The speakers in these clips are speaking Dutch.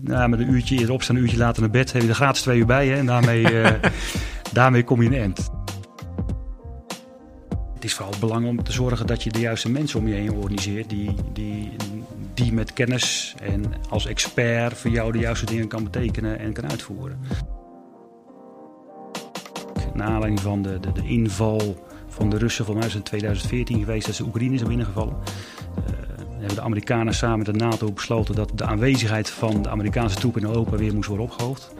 Nou, met een uurtje eerder opstaan, een uurtje later naar bed, heb je er gratis twee uur bij. Hè? En daarmee, eh, daarmee kom je in de end. Het is vooral belangrijk om te zorgen dat je de juiste mensen om je heen organiseert. Die, die, die met kennis en als expert voor jou de juiste dingen kan betekenen en kan uitvoeren. Naar aanleiding van de, de, de inval van de Russen, van mij is in 2014 geweest dat ze Oekraïne zijn binnengevallen. Hebben de Amerikanen samen met de NATO besloten dat de aanwezigheid van de Amerikaanse troepen in Europa weer moest worden opgehoogd.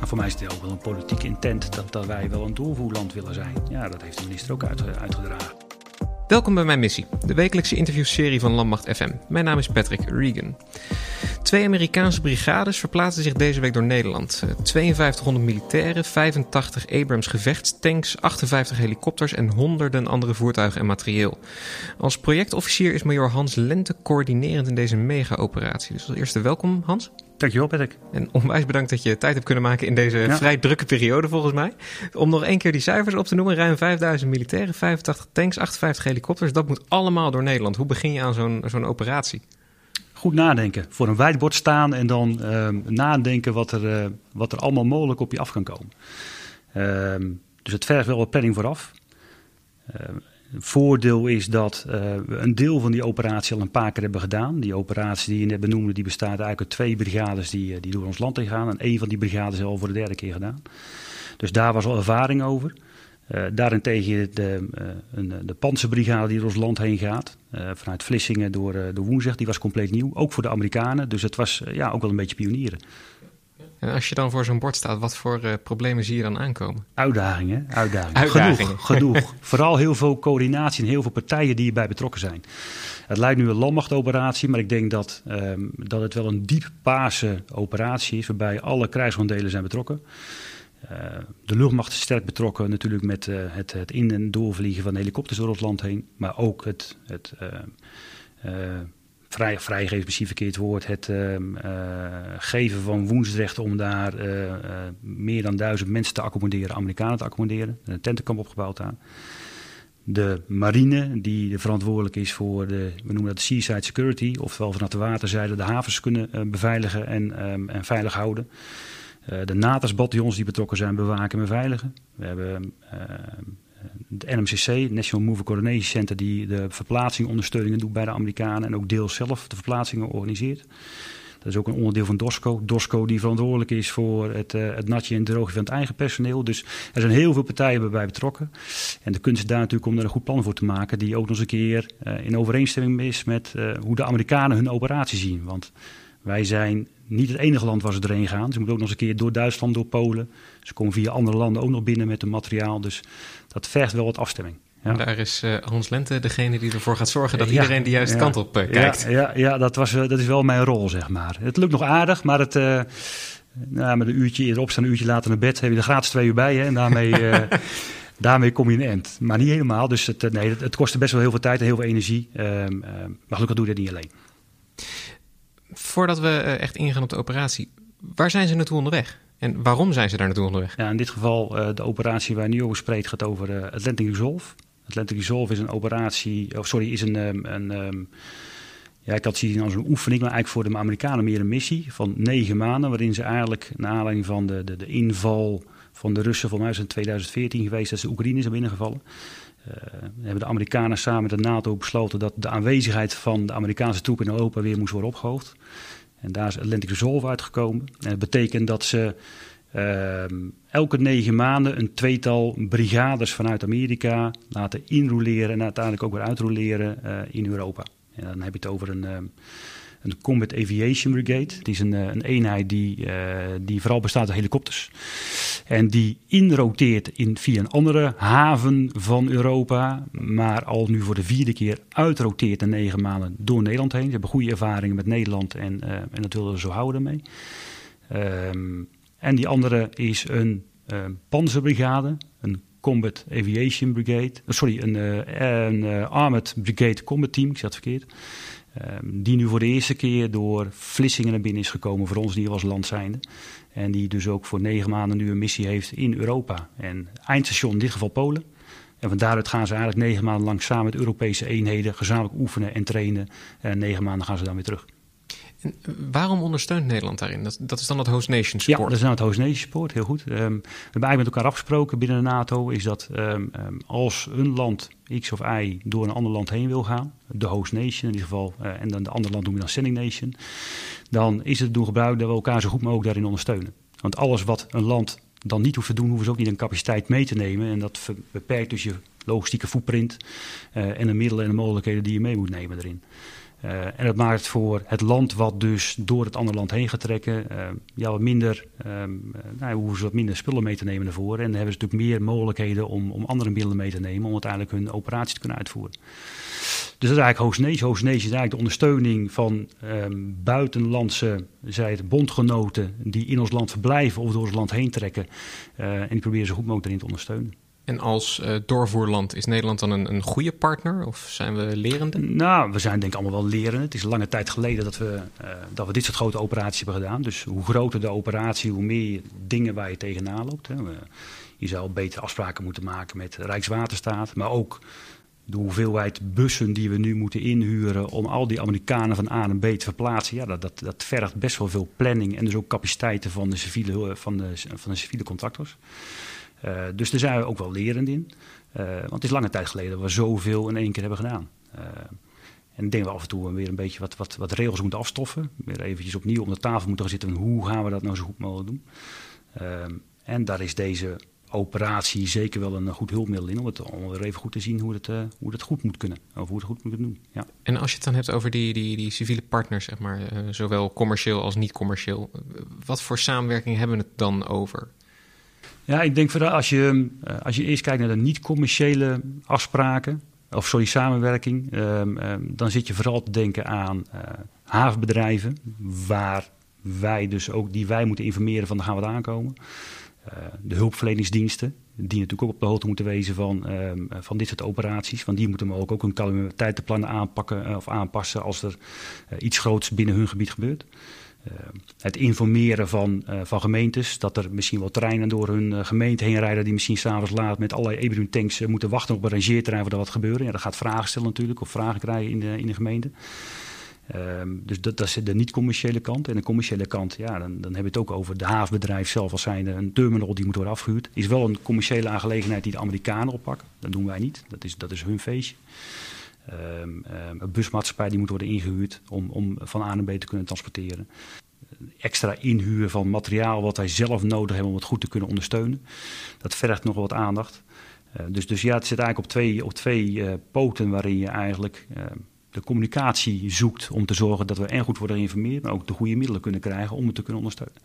En voor mij is het ook wel een politieke intent dat, dat wij wel een doorvoerland willen zijn. Ja, dat heeft de minister ook uit, uitgedragen. Welkom bij mijn missie, de wekelijkse interviewserie van Landmacht FM. Mijn naam is Patrick Regan. Twee Amerikaanse brigades verplaatsen zich deze week door Nederland. 5200 militairen, 85 Abrams gevechtstanks, 58 helikopters en honderden andere voertuigen en materieel. Als projectofficier is major Hans Lente coördinerend in deze mega-operatie. Dus als eerste welkom Hans. Dankjewel, Patrick. En onwijs bedankt dat je tijd hebt kunnen maken in deze vrij drukke periode, volgens mij. Om nog één keer die cijfers op te noemen: ruim 5000 militairen, 85 tanks, 58 helikopters. Dat moet allemaal door Nederland. Hoe begin je aan zo'n zo'n operatie? Goed nadenken. Voor een wijdbord staan en dan uh, nadenken wat er, uh, wat er allemaal mogelijk op je af kan komen. Uh, dus het vergt wel wat planning vooraf. Ehm, voordeel is dat we een deel van die operatie al een paar keer hebben gedaan. Die operatie die je net benoemde, die bestaat eigenlijk uit twee brigades die, die door ons land heen gaan. En één van die brigades is al voor de derde keer gedaan. Dus daar was al ervaring over. Uh, daarentegen de, uh, een, de panzerbrigade die door ons land heen gaat. Uh, vanuit Vlissingen door de Woensdag, die was compleet nieuw. Ook voor de Amerikanen. Dus het was ja, ook wel een beetje pionieren. En als je dan voor zo'n bord staat, wat voor problemen zie je dan aankomen? Uitdagingen, uitdagingen. uitdagingen. Genoeg, genoeg. Vooral heel veel coördinatie en heel veel partijen die erbij betrokken zijn. Het lijkt nu een landmachtoperatie, maar ik denk dat, um, dat het wel een diep paarse operatie is, waarbij alle krijgsrondelen zijn betrokken. Uh, de luchtmacht is sterk betrokken natuurlijk met uh, het, het, in- en doorvliegen van helikopters door het land heen. Maar ook het, het vrij, vrijgeven, precies verkeerd woord, het geven van woensrechten om daar meer dan duizend mensen te accommoderen, Amerikanen te accommoderen. Een tentenkamp opgebouwd aan. De marine, die verantwoordelijk is voor de, we noemen dat de seaside security, oftewel vanaf de waterzijde de havens kunnen beveiligen en, en veilig houden. Uh, de NATAS-bataljons die betrokken zijn bewaken en beveiligen. We hebben het NMCC, National Mover Coordination Center, die de verplaatsing ondersteuningen doet bij de Amerikanen en ook deels zelf de verplaatsingen organiseert. Dat is ook een onderdeel van DOSCO. DOSCO die verantwoordelijk is voor het, het natje en drogen van het eigen personeel. Dus er zijn heel veel partijen bij betrokken. En de kunst is daar natuurlijk om er een goed plan voor te maken. Die ook nog eens een keer in overeenstemming is met hoe de Amerikanen hun operatie zien. Want wij zijn niet het enige land waar ze erheen gaan. Ze moeten ook nog eens een keer door Duitsland, door Polen. Ze komen via andere landen ook nog binnen met hun materiaal. Dus dat vergt wel wat afstemming. Ja. Daar is uh, Hans Lente degene die ervoor gaat zorgen dat ja, iedereen de juiste ja, kant op uh, kijkt. Ja, ja, dat, was, uh, dat is wel mijn rol, zeg maar. Het lukt nog aardig, maar het, nou, met een uurtje eerder opstaan, een uurtje later naar bed, heb je er gratis twee uur bij. Hè, en daarmee, daarmee kom je in de end. Maar niet helemaal. Dus het, nee, het, het kostte best wel heel veel tijd en heel veel energie. Ehm, maar gelukkig doe je dat niet alleen. Voordat we echt ingaan op de operatie, waar zijn ze naartoe onderweg? En waarom zijn ze daar naartoe onderweg? Ja, in dit geval uh, de operatie waar nu over spreekt gaat over uh, Atlantic Resolve. Atlantic Resolve is een operatie, of sorry, is een, um, een um, ja, ik had zien als een oefening, maar eigenlijk voor de Amerikanen meer een missie van negen maanden, waarin ze eigenlijk naar aanleiding van de, de, de inval van de Russen, van mij is in 2014 geweest, dat ze Oekraïne zijn binnengevallen. Uh, hebben de Amerikanen samen met de NATO besloten dat de aanwezigheid van de Amerikaanse troepen in Europa weer moest worden opgehoogd. En daar is Atlantic Resolve uitgekomen. En dat betekent dat ze uh, elke negen maanden een tweetal brigades vanuit Amerika laten inrouleren en uiteindelijk ook weer uitrouleren uh, in Europa. En dan heb je het over een, uh, een Combat Aviation Brigade. Het is een, een eenheid die, die vooral bestaat uit helikopters. En die inroteert in, via een andere haven van Europa, maar al nu voor de vierde keer uitroteert in negen maanden door Nederland heen. Ze hebben goede ervaringen met Nederland en, uh, en dat willen we zo houden mee. Um, en die andere is een panzerbrigade, een Combat Aviation Brigade, sorry, een, een Armored Brigade Combat Team, ik het verkeerd. Um, die nu voor de eerste keer door Vlissingen naar binnen is gekomen, voor ons die als land zijnde. En die dus ook voor negen maanden nu een missie heeft in Europa. En eindstation in dit geval Polen. En van daaruit gaan ze eigenlijk negen maanden lang samen met Europese eenheden gezamenlijk oefenen en trainen. En negen maanden gaan ze dan weer terug. En waarom ondersteunt Nederland daarin? Dat, dat is dan het host nation support? Ja, dat is dan het host nation support, heel goed. Um, we hebben eigenlijk met elkaar afgesproken binnen de NATO... is dat um, als een land X of Y door een ander land heen wil gaan... de host nation in ieder geval, uh, en dan de andere land doen we dan sending nation... dan is het doen gebruik dat we elkaar zo goed mogelijk daarin ondersteunen. Want alles wat een land dan niet hoeft te doen... hoeven ze ook niet een capaciteit mee te nemen. En dat beperkt dus je logistieke footprint... Uh, en de middelen en de mogelijkheden die je mee moet nemen erin. Uh, en dat maakt voor het land wat dus door het andere land heen gaat trekken, uh, ja, wat minder, um, nou, hoeven ze wat minder spullen mee te nemen ervoor. En dan hebben ze natuurlijk meer mogelijkheden om, om andere middelen mee te nemen om uiteindelijk hun operatie te kunnen uitvoeren. Dus dat is eigenlijk Host Nation. Is eigenlijk de ondersteuning van um, buitenlandse zij het, bondgenoten die in ons land verblijven of door ons land heen trekken. En die proberen zo goed mogelijk erin te ondersteunen. En als uh, doorvoerland, is Nederland dan een, een goede partner of zijn we lerende? Nou, we zijn denk ik allemaal wel lerende. Het is lange tijd geleden dat we, uh, dat we dit soort grote operaties hebben gedaan. Dus hoe groter de operatie, hoe meer dingen waar je tegenaan loopt. Hè. Je zou betere afspraken moeten maken met Rijkswaterstaat, maar ook de hoeveelheid bussen die we nu moeten inhuren om al die Amerikanen van A naar B te verplaatsen, ja, dat, dat, dat vergt best wel veel planning en dus ook capaciteiten van de civiele, van de, van de civiele contractors. Uh, dus daar zijn we ook wel lerend in. Uh, want het is lange tijd geleden dat we zoveel in één keer hebben gedaan. Uh, en ik denk we af en toe weer een beetje wat, wat, wat regels moeten afstoffen. Weer eventjes opnieuw om de tafel moeten gaan zitten. Hoe gaan we dat nou zo goed mogelijk doen? en daar is deze operatie zeker wel een goed hulpmiddel in. Om het om weer even goed te zien hoe het, hoe goed moet kunnen. Of hoe het goed moet doen. Ja. En als je het dan hebt over die, die, die civiele partners, zeg maar, zowel commercieel als niet commercieel. Wat voor samenwerking hebben we het dan over? Ja, ik denk vooral als je, als je eerst kijkt naar de niet-commerciële afspraken, of sorry, samenwerking, um, um, dan zit je vooral te denken aan uh, havenbedrijven, waar wij dus ook, die wij moeten informeren van, dan gaan we aankomen. Uh, de hulpverleningsdiensten, die natuurlijk ook op de hoogte moeten wezen van, um, van dit soort operaties. Want die moeten mogelijk ook hun calamiteitenplannen aanpakken of aanpassen als er iets groots binnen hun gebied gebeurt. Uh, het informeren van, uh, van gemeentes, dat er misschien wel treinen door hun uh, gemeente heen rijden die misschien s'avonds laat met allerlei Eberum tanks moeten wachten op een rangeerterrein voordat wat gebeuren. Ja, dat gaat vragen stellen natuurlijk, of vragen krijgen in de, in de gemeente. Um, dus dat, is de niet-commerciële kant. En de commerciële kant, ja, dan, dan heb het ook over de havenbedrijf zelf als zijnde een terminal die moet worden afgehuurd. Is wel een commerciële aangelegenheid die de Amerikanen oppakken. Dat doen wij niet. Dat is, dat is hun feestje. Um, um, een busmaatschappij die moet worden ingehuurd om, om van A naar B te kunnen transporteren. Extra inhuur van materiaal wat wij zelf nodig hebben om het goed te kunnen ondersteunen. Dat vergt nog wat aandacht. Uh, dus, dus ja, het zit eigenlijk op twee, op twee uh, poten waarin je eigenlijk uh, de communicatie zoekt om te zorgen dat we en goed worden geïnformeerd, maar ook de goede middelen kunnen krijgen om het te kunnen ondersteunen.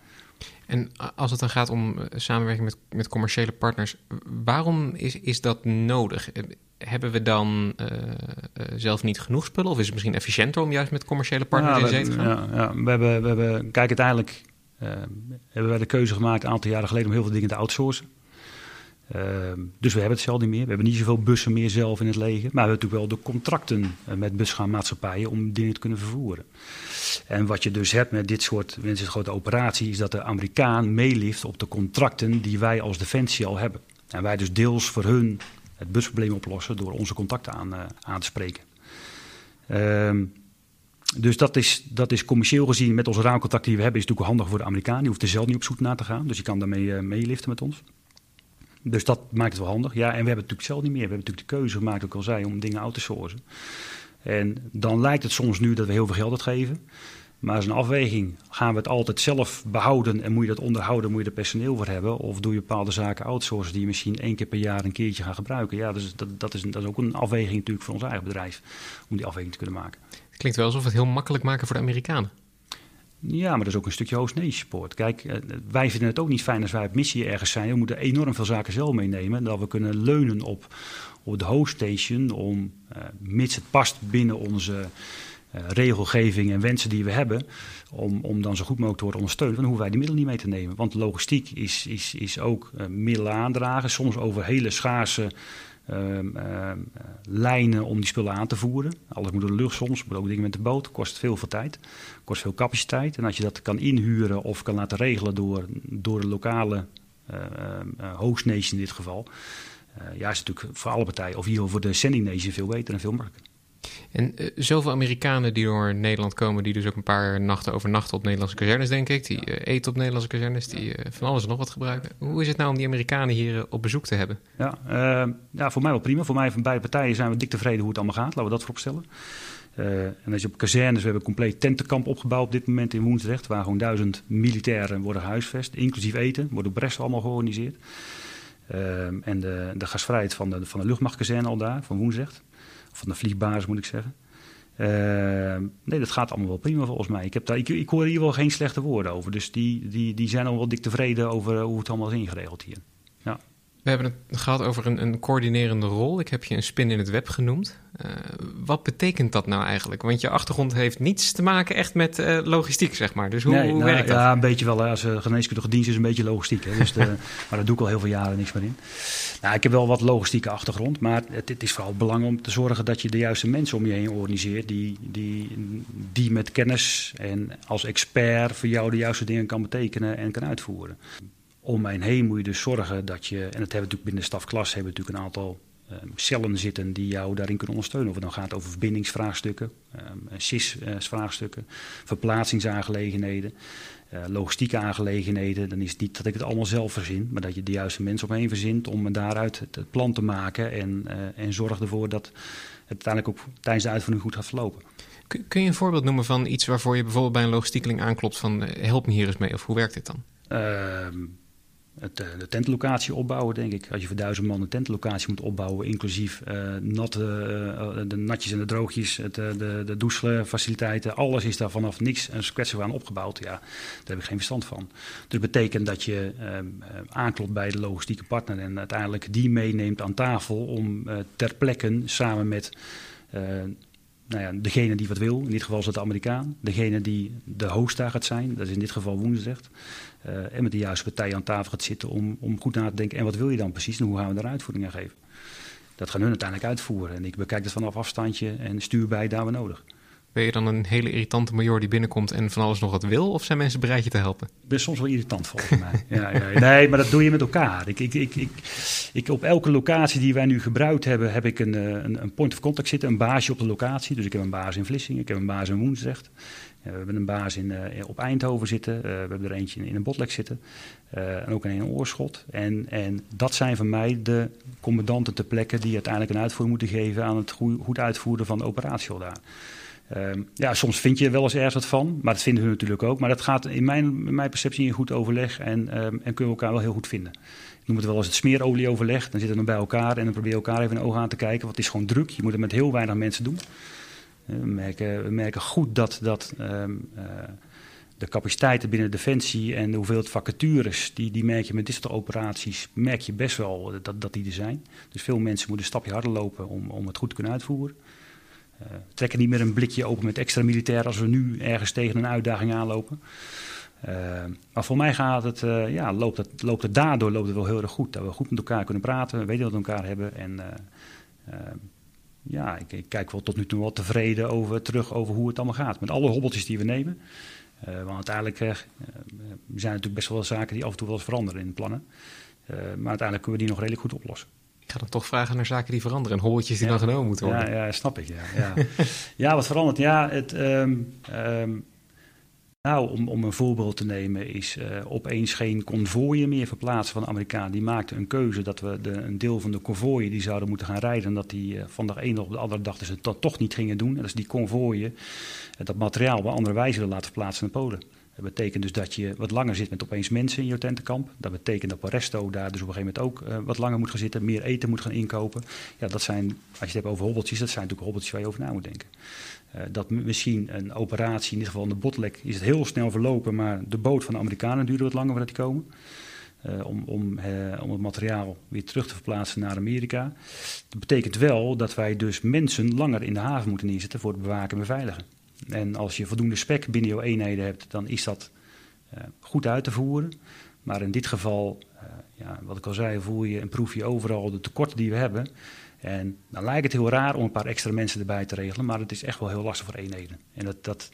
En als het dan gaat om samenwerking met, met commerciële partners, waarom is, is dat nodig? Hebben we dan uh, uh, zelf niet genoeg spullen? Of is het misschien efficiënter om juist met commerciële partners ja, in zee te gaan? Ja, ja, we hebben, we hebben, kijk, uiteindelijk uh, hebben wij de keuze gemaakt een aantal jaren geleden om heel veel dingen te outsourcen. dus we hebben het zelf niet meer. We hebben niet zoveel bussen meer zelf in het leger. Maar we hebben natuurlijk wel de contracten met busgaanmaatschappijen om dingen te kunnen vervoeren. En wat je dus hebt met dit soort, met dit grote operatie, is dat de Amerikaan meelift op de contracten die wij als Defensie al hebben. En wij dus deels voor hun het busprobleem oplossen door onze contacten aan, uh, aan te spreken. Um, dus dat is, dat is commercieel gezien met onze raamcontact die we hebben, is natuurlijk handig voor de Amerikaan. Die hoeft er zelf niet op zoek naar te gaan, dus je kan daarmee uh, meeliften met ons. Dus dat maakt het wel handig. Ja, en we hebben natuurlijk zelf niet meer. We hebben natuurlijk de keuze gemaakt, ook al zei, om dingen out te sourcen. En dan lijkt het soms nu dat we heel veel geld uitgeven. Maar als een afweging. Gaan we het altijd zelf behouden en moet je dat onderhouden, moet je er personeel voor hebben? Of doe je bepaalde zaken outsourcen die je misschien één keer per jaar een keertje gaat gebruiken? Ja, dus dat, dat, is, dat is ook een afweging natuurlijk voor ons eigen bedrijf, om die afweging te kunnen maken. Het klinkt wel alsof we het heel makkelijk maken voor de Amerikanen. Ja, maar dat is ook een stukje host nation support. Kijk, wij vinden het ook niet fijn als wij op missie ergens zijn. We moeten enorm veel zaken zelf meenemen. Dat we kunnen leunen op, op de host station om, uh, mits het past binnen onze uh, regelgeving en wensen die we hebben, om, om dan zo goed mogelijk te worden ondersteund, dan hoeven wij die middelen niet mee te nemen. Want logistiek is, is, is ook uh, middelen aandragen, soms over hele schaarse uh, lijnen om die spullen aan te voeren. Alles moet door de lucht soms, moet ook dingen met de boot, kost veel, veel tijd, kost veel capaciteit. En als je dat kan inhuren of kan laten regelen door, door de lokale host nation in dit geval, ja, is natuurlijk voor alle partijen, of hier voor de sending nation veel beter en veel makkelijker. En uh, zoveel Amerikanen die door Nederland komen, die dus ook een paar nachten overnachten op Nederlandse kazernes, denk ik. Die uh, eten op Nederlandse kazernes, die uh, van alles en nog wat gebruiken. Hoe is het nou om die Amerikanen hier op bezoek te hebben? Ja, ja, voor mij wel prima. Voor mij van beide partijen zijn we dik tevreden hoe het allemaal gaat. Laten we dat vooropstellen. en als je op kazernes, we hebben een compleet tentenkamp opgebouwd op dit moment in Woensdrecht, waar gewoon duizend militairen worden huisvest, inclusief eten, door Brest allemaal georganiseerd. en de, de gasvrijheid van de, van de luchtmachtkazerne al daar, van Woensdrecht van de vliegbasis moet ik zeggen. Uh, nee, dat gaat allemaal wel prima volgens mij. Ik, heb daar, ik, ik hoor hier wel geen slechte woorden over. Dus die, die, die zijn al wel dik tevreden over hoe het allemaal is ingeregeld hier. Ja. We hebben het gehad over een, een coördinerende rol. Ik heb je een spin in het web genoemd. Uh, wat betekent dat nou eigenlijk? Want je achtergrond heeft niets te maken echt met uh, logistiek, zeg maar. Dus hoe, nee, hoe nou, werkt dat? Ja, een beetje wel. Als uh, geneeskundige dienst is een beetje logistiek. Hè. Dus de, maar daar doe ik al heel veel jaren niks meer in. Nou, ik heb wel wat logistieke achtergrond. Maar het, het is vooral belangrijk om te zorgen dat je de juiste mensen om je heen organiseert. Die, die, die met kennis en als expert voor jou de juiste dingen kan betekenen en kan uitvoeren om mij heen moet je dus zorgen dat je, en dat hebben we natuurlijk binnen de stafklas, hebben we natuurlijk een aantal um, cellen zitten die jou daarin kunnen ondersteunen. Of het dan gaat over verbindingsvraagstukken, um, SIS-vraagstukken, verplaatsingsaangelegenheden, uh, logistieke aangelegenheden. Dan is het niet dat ik het allemaal zelf verzin, maar dat je de juiste mensen omheen verzint om daaruit het, het plan te maken en, uh, en zorg ervoor dat het uiteindelijk ook tijdens de uitvoering goed gaat verlopen. Kun je een voorbeeld noemen van iets waarvoor je bijvoorbeeld bij een logistiekeling aanklopt van help me hier eens mee of hoe werkt dit dan? Uh, het, de tentlocatie opbouwen, denk ik. Als je voor duizend man een tentlocatie moet opbouwen, inclusief uh, natte, uh, de natjes en de droogjes, het, de, de douchefaciliteiten, alles is daar vanaf niks een kwetsbaar aan opgebouwd. Ja, daar heb ik geen verstand van. Dus betekent dat je aanklopt bij de logistieke partner en uiteindelijk die meeneemt aan tafel om ter plekke samen met nou ja, degene die wat wil, in dit geval is het de Amerikaan, degene die de host gaat zijn, dat is in dit geval Woensdrecht, uh, en met de juiste partij aan tafel gaat zitten om, om goed na te denken, en wat wil je dan precies en hoe gaan we daar uitvoering aan geven. Dat gaan hun uiteindelijk uitvoeren en ik bekijk het vanaf afstandje en stuur bij daar waar nodig. Ben je dan een hele irritante major die binnenkomt en van alles nog wat wil? Of zijn mensen bereid je te helpen? Ik ben soms wel irritant volgens mij. ja, ja, nee, maar dat doe je met elkaar. Ik, ik, ik, ik, op elke locatie die wij nu gebruikt hebben, heb ik een, een, een point of contact zitten. Een baasje op de locatie. Dus ik heb een baas in Vlissingen, ik heb een baas in Woensdrecht. we hebben een baas in, uh, op Eindhoven zitten. We hebben er eentje in, in een botlek zitten. En ook in een oorschot. En, en dat zijn voor mij de commandanten ter plekke die uiteindelijk een uitvoering moeten geven aan het goed uitvoeren van de operatie daar. Um, ja, soms vind je wel eens ergens wat van, maar dat vinden we natuurlijk ook. Maar dat gaat in mijn, mijn perceptie in goed overleg en, um, en kunnen we elkaar wel heel goed vinden. Ik noem het wel eens het smeerolieoverleg. Dan zitten we bij elkaar en dan probeer je elkaar even in de ogen aan te kijken. Want het is gewoon druk. Je moet het met heel weinig mensen doen. Uh, we, merken, we merken goed dat, dat um, uh, de capaciteiten binnen Defensie en de hoeveelheid vacatures, die, die merk je met dit soort operaties, merk je best wel dat, dat die er zijn. Dus veel mensen moeten een stapje harder lopen om, om het goed te kunnen uitvoeren. Uh, we trekken niet meer een blikje open met extra militair als we nu ergens tegen een uitdaging aanlopen. Uh, maar voor mij gaat het, uh, ja, loopt, het, loopt het daardoor loopt het wel heel erg goed. Dat we goed met elkaar kunnen praten, we weten wat we elkaar hebben. En ja, ik, ik, kijk wel tot nu toe wel tevreden over, terug over hoe het allemaal gaat. Met alle hobbeltjes die we nemen. want uiteindelijk zijn er natuurlijk best wel zaken die af en toe wel eens veranderen in plannen. maar uiteindelijk kunnen we die nog redelijk goed oplossen. Ik ga dan toch vragen naar zaken die veranderen en hobbeltjes die ja, dan genomen moeten worden. Ja, ja snap ik. Ja, ja. ja wat verandert? Ja, het, um, um, nou, om, om een voorbeeld te nemen, is uh, opeens geen konvooien meer verplaatsen van de Amerikanen. Die maakten een keuze dat we de, een deel van de konvooien die zouden moeten gaan rijden, dat die uh, van de ene op de andere dag dus het dat toch niet gingen doen. En dus die konvooien, uh, dat materiaal op een andere wijze willen laten verplaatsen naar Polen. Dat betekent dus dat je wat langer zit met opeens mensen in je tentenkamp. Dat betekent dat Paresto daar dus op een gegeven moment ook uh, wat langer moet gaan zitten, meer eten moet gaan inkopen. Ja, dat zijn, als je het hebt over hobbeltjes, dat zijn natuurlijk hobbeltjes waar je over na moet denken. Uh, dat misschien een operatie, in ieder geval in de botlek, is het heel snel verlopen, maar de boot van de Amerikanen duurde wat langer voordat die komen. Uh, om, om, om het materiaal weer terug te verplaatsen naar Amerika. Dat betekent wel dat wij dus mensen langer in de haven moeten neerzetten voor het bewaken en beveiligen. En als je voldoende spek binnen je eenheden hebt, dan is dat uh, goed uit te voeren. Maar in dit geval, uh, ja, wat ik al zei, voel je en proef je overal de tekorten die we hebben. En dan lijkt het heel raar om een paar extra mensen erbij te regelen, maar het is echt wel heel lastig voor eenheden. En dat, dat,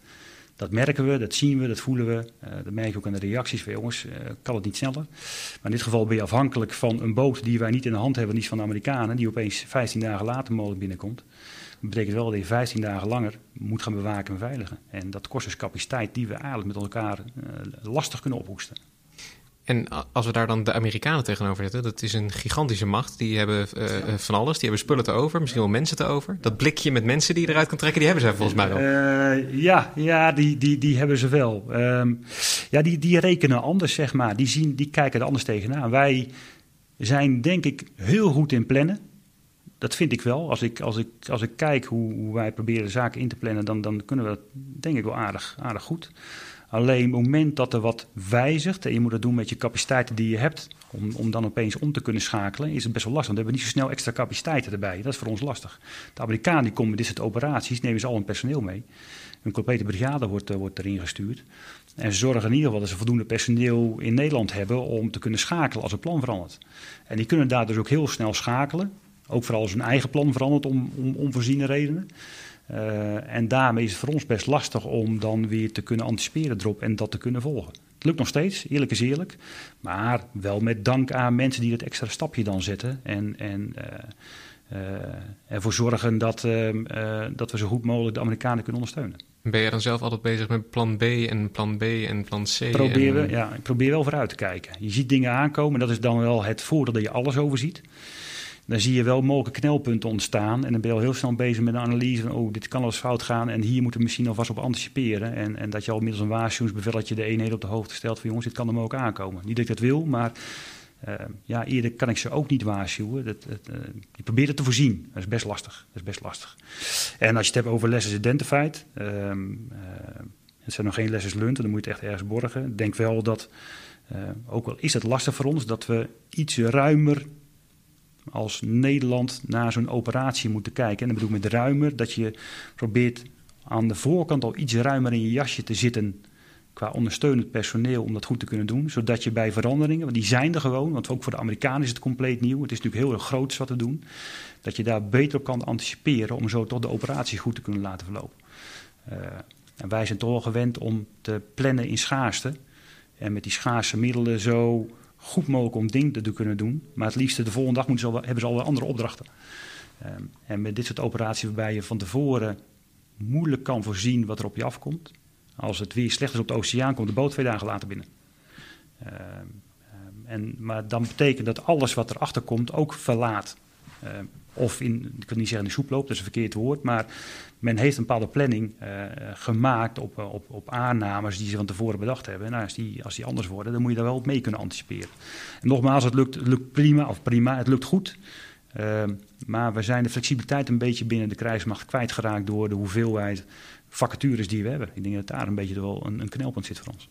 dat merken we, dat zien we, dat voelen we. Uh, dat merk je ook aan de reacties van jongens, kan het niet sneller. Maar in dit geval ben je afhankelijk van een boot die wij niet in de hand hebben, is van de Amerikanen, die opeens 15 dagen later mogelijk binnenkomt Dat betekent wel dat je 15 dagen langer moet gaan bewaken en beveiligen. En dat kost dus capaciteit die we eigenlijk met elkaar lastig kunnen ophoesten. En als we daar dan de Amerikanen tegenover zetten, dat is een gigantische macht. Die hebben uh, van alles. Die hebben spullen te over, misschien wel mensen te over. Dat blikje met mensen die je eruit kan trekken, die hebben zij volgens mij wel. Uh, ja, ja die, die, die hebben ze wel. Um, ja, die, die rekenen anders, zeg maar. Die, zien, die kijken er anders tegenaan. Wij zijn denk ik heel goed in plannen. Dat vind ik wel. Als ik, als ik, als ik kijk hoe, hoe wij proberen zaken in te plannen, dan, dan kunnen we dat denk ik wel aardig, aardig goed. Alleen het moment dat er wat wijzigt, en je moet dat doen met je capaciteiten die je hebt, om, om dan opeens om te kunnen schakelen, is het best wel lastig. Want we hebben niet zo snel extra capaciteiten erbij. Dat is voor ons lastig. De Amerikanen die komen met dit soort operaties, nemen ze al hun personeel mee. Een complete brigade wordt, uh, wordt erin gestuurd. En ze zorgen in ieder geval dat ze voldoende personeel in Nederland hebben om te kunnen schakelen als het plan verandert. En die kunnen daar dus ook heel snel schakelen. Ook vooral hun eigen plan verandert om, om onvoorziene redenen. Uh, en daarmee is het voor ons best lastig om dan weer te kunnen anticiperen erop en dat te kunnen volgen. Het lukt nog steeds, eerlijk is eerlijk. Maar wel met dank aan mensen die dat extra stapje dan zetten. En, en uh, uh, ervoor zorgen dat, dat we zo goed mogelijk de Amerikanen kunnen ondersteunen. Ben je dan zelf altijd bezig met plan B en plan B en plan C? Proberen, en... ja, ik probeer wel vooruit te kijken. Je ziet dingen aankomen, dat is dan wel het voordeel dat je alles overziet dan zie je wel mogelijke knelpunten ontstaan. En dan ben je al heel snel bezig met een analyse van, oh, dit kan eens fout gaan. En hier moeten we misschien alvast op anticiperen. En, en dat je al middels een waarschuwingsbevelletje de eenheden op de hoogte stelt van, jongens, dit kan er ook aankomen. Niet dat ik dat wil, maar uh, ja, eerder kan ik ze ook niet waarschuwen. Dat, dat, uh, je probeert het te voorzien. Dat is best lastig. Dat is best lastig. En als je het hebt over lessons identified, uh, het zijn nog geen lessons learned, dan moet je het echt ergens borgen. Denk wel dat, ook al is het lastig voor ons, dat we iets ruimer als Nederland naar zo'n operatie moeten kijken. En dan bedoel ik met ruimer dat je probeert aan de voorkant al iets ruimer in je jasje te zitten qua ondersteunend personeel om dat goed te kunnen doen. Zodat je bij veranderingen, want die zijn er gewoon, want ook voor de Amerikanen is het compleet nieuw. Het is natuurlijk heel erg groot wat te doen. Dat je daar beter op kan anticiperen om zo toch de operatie goed te kunnen laten verlopen. Uh, en wij zijn toch wel gewend om te plannen in schaarste. En met die schaarse middelen zo goed mogelijk om dingen te kunnen doen. Maar het liefste de volgende dag moeten ze al, hebben ze alweer andere opdrachten. Um, en met dit soort operaties waarbij je van tevoren moeilijk kan voorzien wat er op je afkomt. Als het weer slecht is op de oceaan, komt de boot twee dagen later binnen. Um, um, en, maar dan betekent dat alles wat erachter komt ook verlaat. Of in, ik wil niet zeggen in de soep loopt, dat is een verkeerd woord. Maar men heeft een bepaalde planning uh, gemaakt op, op, op aannames die ze van tevoren bedacht hebben. Nou, als, die, als die anders worden, dan moet je daar wel op mee kunnen anticiperen. En nogmaals, het lukt, lukt prima, of prima, het lukt goed. Uh, maar we zijn de flexibiliteit een beetje binnen de krijgsmacht kwijtgeraakt door de hoeveelheid vacatures die we hebben. Ik denk dat daar een beetje wel een, een knelpunt zit voor ons.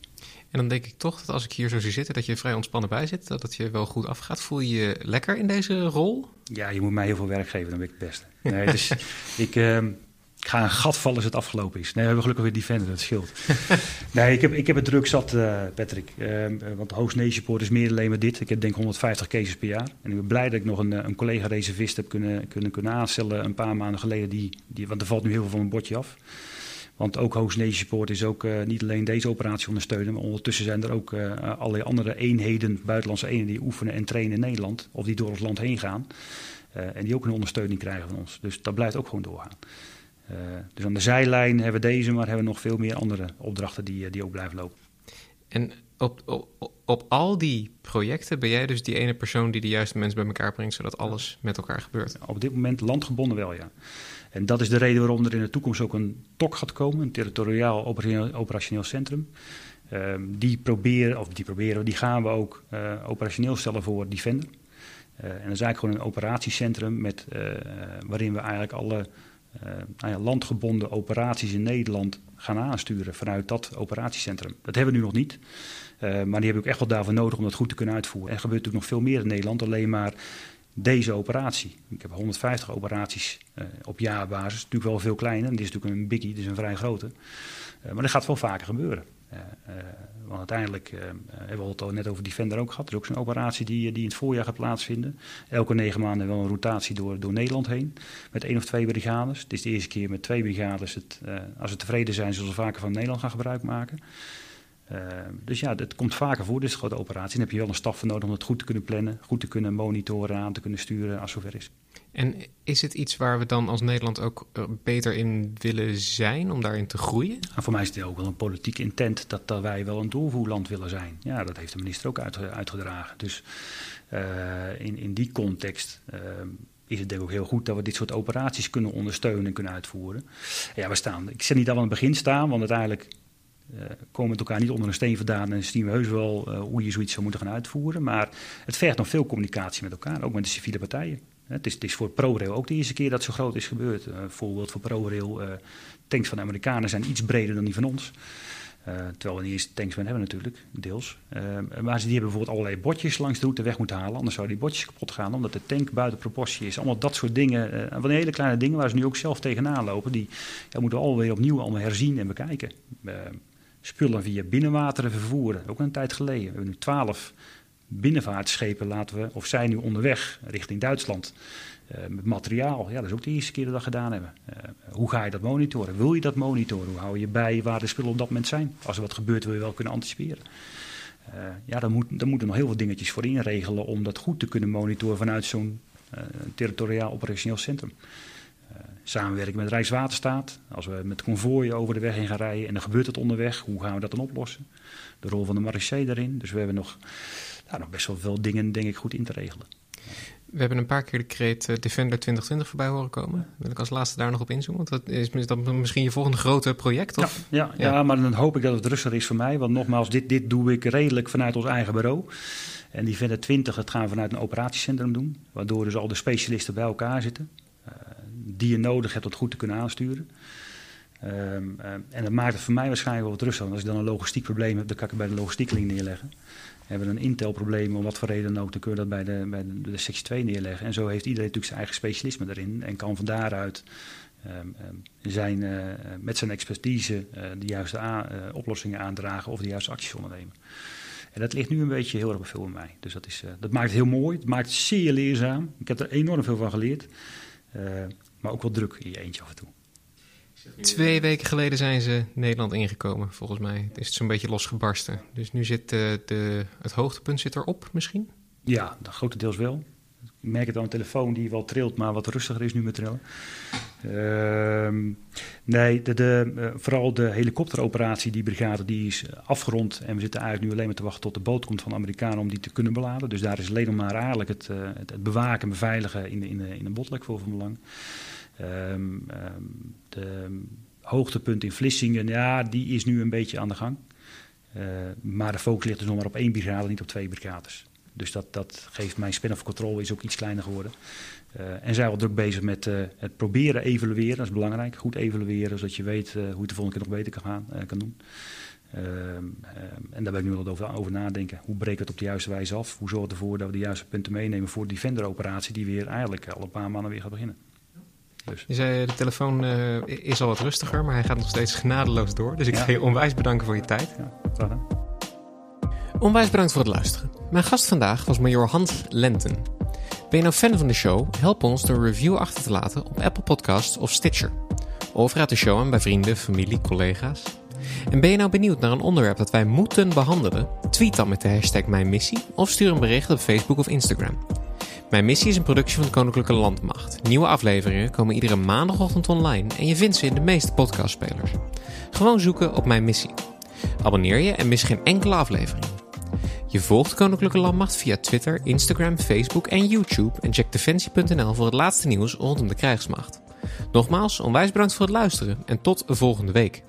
En dan denk ik toch dat als ik hier zo zie zitten, dat je vrij ontspannen bij zit. Dat het je wel goed afgaat. Voel je je lekker in deze rol? Ja, je moet mij heel veel werk geven, dan ben ik het beste. Nee, dus ik, uh, ik ga een gat vallen als het afgelopen is. Nee, we hebben gelukkig weer Defender, dat scheelt. nee, ik heb, ik heb het druk zat, uh, Patrick. Uh, want Host Nation is meer alleen maar dit. Ik heb denk 150 cases per jaar. En ik ben blij dat ik nog een, een collega-reservist heb kunnen, kunnen, kunnen aanstellen een paar maanden geleden. Die, die, want er valt nu heel veel van een bordje af. Want ook Nation Support is ook uh, niet alleen deze operatie ondersteunen. Maar ondertussen zijn er ook uh, allerlei andere eenheden, buitenlandse eenheden, die oefenen en trainen in Nederland. Of die door ons land heen gaan. Uh, en die ook een ondersteuning krijgen van ons. Dus dat blijft ook gewoon doorgaan. Dus aan de zijlijn hebben we deze, maar hebben we nog veel meer andere opdrachten die, die ook blijven lopen. En op, op, op al die projecten ben jij dus die ene persoon die de juiste mensen bij elkaar brengt, zodat alles met elkaar gebeurt? Op dit moment landgebonden wel, ja. En dat is de reden waarom er in de toekomst ook een TOC gaat komen, een territoriaal operationeel centrum. Uh, die proberen, of die proberen, die gaan we ook uh, operationeel stellen voor Defender. Uh, en dat is eigenlijk gewoon een operatiecentrum met, waarin we eigenlijk alle nou ja, landgebonden operaties in Nederland gaan aansturen vanuit dat operatiecentrum. Dat hebben we nu nog niet. maar die hebben ook echt wel daarvoor nodig om dat goed te kunnen uitvoeren. Er gebeurt natuurlijk nog veel meer in Nederland, alleen maar deze operatie. Ik heb 150 operaties uh, op jaarbasis. Natuurlijk wel veel kleiner. Dit is natuurlijk een biggie, dus een vrij grote. Maar dat gaat wel vaker gebeuren. Uh, want uiteindelijk hebben we het al net over Defender ook gehad. Er is ook zo'n operatie die, die in het voorjaar gaat plaatsvinden. Elke negen maanden wel een rotatie door, door Nederland heen. Met één of twee brigades. Het is de eerste keer met twee brigades. Het, als ze tevreden zijn, zullen ze vaker van Nederland gaan gebruik maken. dus ja, het komt vaker voor, dit is een grote operatie. Dan heb je wel een staf voor nodig om het goed te kunnen plannen, goed te kunnen monitoren, aan te kunnen sturen als zover is. En is het iets waar we dan als Nederland ook eh, beter in willen zijn om daarin te groeien? Nou, voor mij is het ook wel een politiek intent dat, wij wel een doorvoerland willen zijn. Ja, dat heeft de minister ook uitgedragen. Dus uh, in, in die context uh, is het denk ik ook heel goed dat we dit soort operaties kunnen ondersteunen en kunnen uitvoeren. ja, we staan. Ik zeg niet dat we aan het begin staan, want uiteindelijk uh, komen met elkaar niet onder een steen vandaan en zien we heus wel hoe je zoiets zou moeten gaan uitvoeren. Maar het vergt nog veel communicatie met elkaar, ook met de civiele partijen. Het is, voor ProRail ook de eerste keer dat zo groot is gebeurd. Uh, voorbeeld voor ProRail, tanks van de Amerikanen zijn iets breder dan die van ons. Uh, terwijl we niet eens tanks van hebben natuurlijk, deels. Maar die hebben bijvoorbeeld allerlei botjes langs de route weg moeten halen. Anders zouden die botjes kapot gaan, omdat de tank buiten proportie is. Allemaal dat soort dingen. Van hele kleine dingen waar ze nu ook zelf tegenaan lopen. Die ja, moeten we alweer opnieuw allemaal herzien en bekijken. spullen via binnenwateren vervoeren, ook een tijd geleden. We hebben nu twaalf binnenvaartschepen laten we, of zijn nu onderweg richting Duitsland. Uh, met materiaal, ja, dat is ook de eerste keer dat we dat gedaan hebben. Uh, hoe ga je dat monitoren? Wil je dat monitoren? Hoe hou je bij waar de spullen op dat moment zijn? Als er wat gebeurt, wil je wel kunnen anticiperen. Uh, ja, dan, moet, dan moeten nog heel veel dingetjes voor inregelen om dat goed te kunnen monitoren vanuit zo'n territoriaal operationeel centrum. samenwerken met Rijkswaterstaat. Als we met konvooien over de weg heen gaan rijden en er gebeurt het onderweg, hoe gaan we dat dan oplossen? De rol van de marechaussee daarin. Dus we hebben nog, nou, nog best wel veel dingen, denk ik, goed in te regelen. We hebben een paar keer de kreet uh, Defender 2020 voorbij horen komen. Wil ik als laatste daar nog op inzoomen? Want dat is dat misschien je volgende grote project? Of? Ja, ja, ja. maar dan hoop ik dat het rustiger is voor mij. Want nogmaals, dit, dit doe ik redelijk vanuit ons eigen bureau. En die Defender 20, dat gaan we vanuit een operatiecentrum doen. Waardoor dus al de specialisten bij elkaar zitten. Uh, die je nodig hebt om het goed te kunnen aansturen. Um, en dat maakt het voor mij waarschijnlijk wel wat rustiger. Als ik dan een logistiek probleem heb, dan kan ik het bij de logistiekeling neerleggen. Hebben we een Intel-probleem, om wat voor reden dan ook, dan kun je dat bij de, bij de, sectie 2 neerleggen. En zo heeft iedereen natuurlijk zijn eigen specialisme erin en kan van daaruit um, zijn, uh, met zijn expertise uh, de juiste uh, oplossingen aandragen of de juiste acties ondernemen. En dat ligt nu een beetje heel erg veel bij mij. Dus dat, is, dat maakt het heel mooi, het maakt het zeer leerzaam. Ik heb er enorm veel van geleerd, maar ook wel druk in je eentje af en toe. Twee weken geleden zijn ze Nederland ingekomen, volgens mij. Het is zo'n beetje losgebarsten. Dus nu zit de, de, het hoogtepunt zit erop misschien? Ja, grotendeels wel. Ik merk het aan de telefoon die wel trilt, maar wat rustiger is nu met trillen. Uh, nee, de, de, uh, vooral de helikopteroperatie, die brigade, die is afgerond. En we zitten eigenlijk nu alleen maar te wachten tot de boot komt van de Amerikanen om die te kunnen beladen. Dus daar is alleen maar eigenlijk het, uh, het, het, bewaken en beveiligen in de, in de, in de botlek voor van belang. Um, de hoogtepunt in Vlissingen, ja, die is nu een beetje aan de gang. Uh, maar de focus ligt dus nog maar op één brigade, niet op twee brigades. Dus dat, dat geeft mijn span of control is ook iets kleiner geworden. Uh, en zijn wel druk bezig met uh, het proberen evalueren. Dat is belangrijk. Goed evalueren, zodat je weet hoe je het de volgende keer nog beter kan, gaan, kan doen. Ehm, en daar ben ik nu al over, over nadenken. Hoe breken we het op de juiste wijze af? Hoe zorgen we ervoor dat we de juiste punten meenemen voor die Defender-operatie... die weer eigenlijk al een paar maanden weer gaat beginnen. Dus. Je zei, de telefoon uh, is al wat rustiger, maar hij gaat nog steeds genadeloos door. Dus ik ja. ga je onwijs bedanken voor je tijd. Ja, Onwijs bedankt voor het luisteren. Mijn gast vandaag was major Hans Lenten. Ben je nou fan van de show? Help ons door een review achter te laten op Apple Podcasts of Stitcher. Of raad de show aan bij vrienden, familie, collega's. En ben je nou benieuwd naar een onderwerp dat wij moeten behandelen? Tweet dan met de hashtag Mijn Missie of stuur een bericht op Facebook of Instagram. Mijn missie is een productie van de Koninklijke Landmacht. Nieuwe afleveringen komen iedere maandagochtend online en je vindt ze in de meeste podcastspelers. Gewoon zoeken op Mijn Missie. Abonneer je en mis geen enkele aflevering. Je volgt Koninklijke Landmacht via Twitter, Instagram, Facebook en YouTube en check defensie.nl voor het laatste nieuws rondom de krijgsmacht. Nogmaals, onwijs bedankt voor het luisteren en tot volgende week.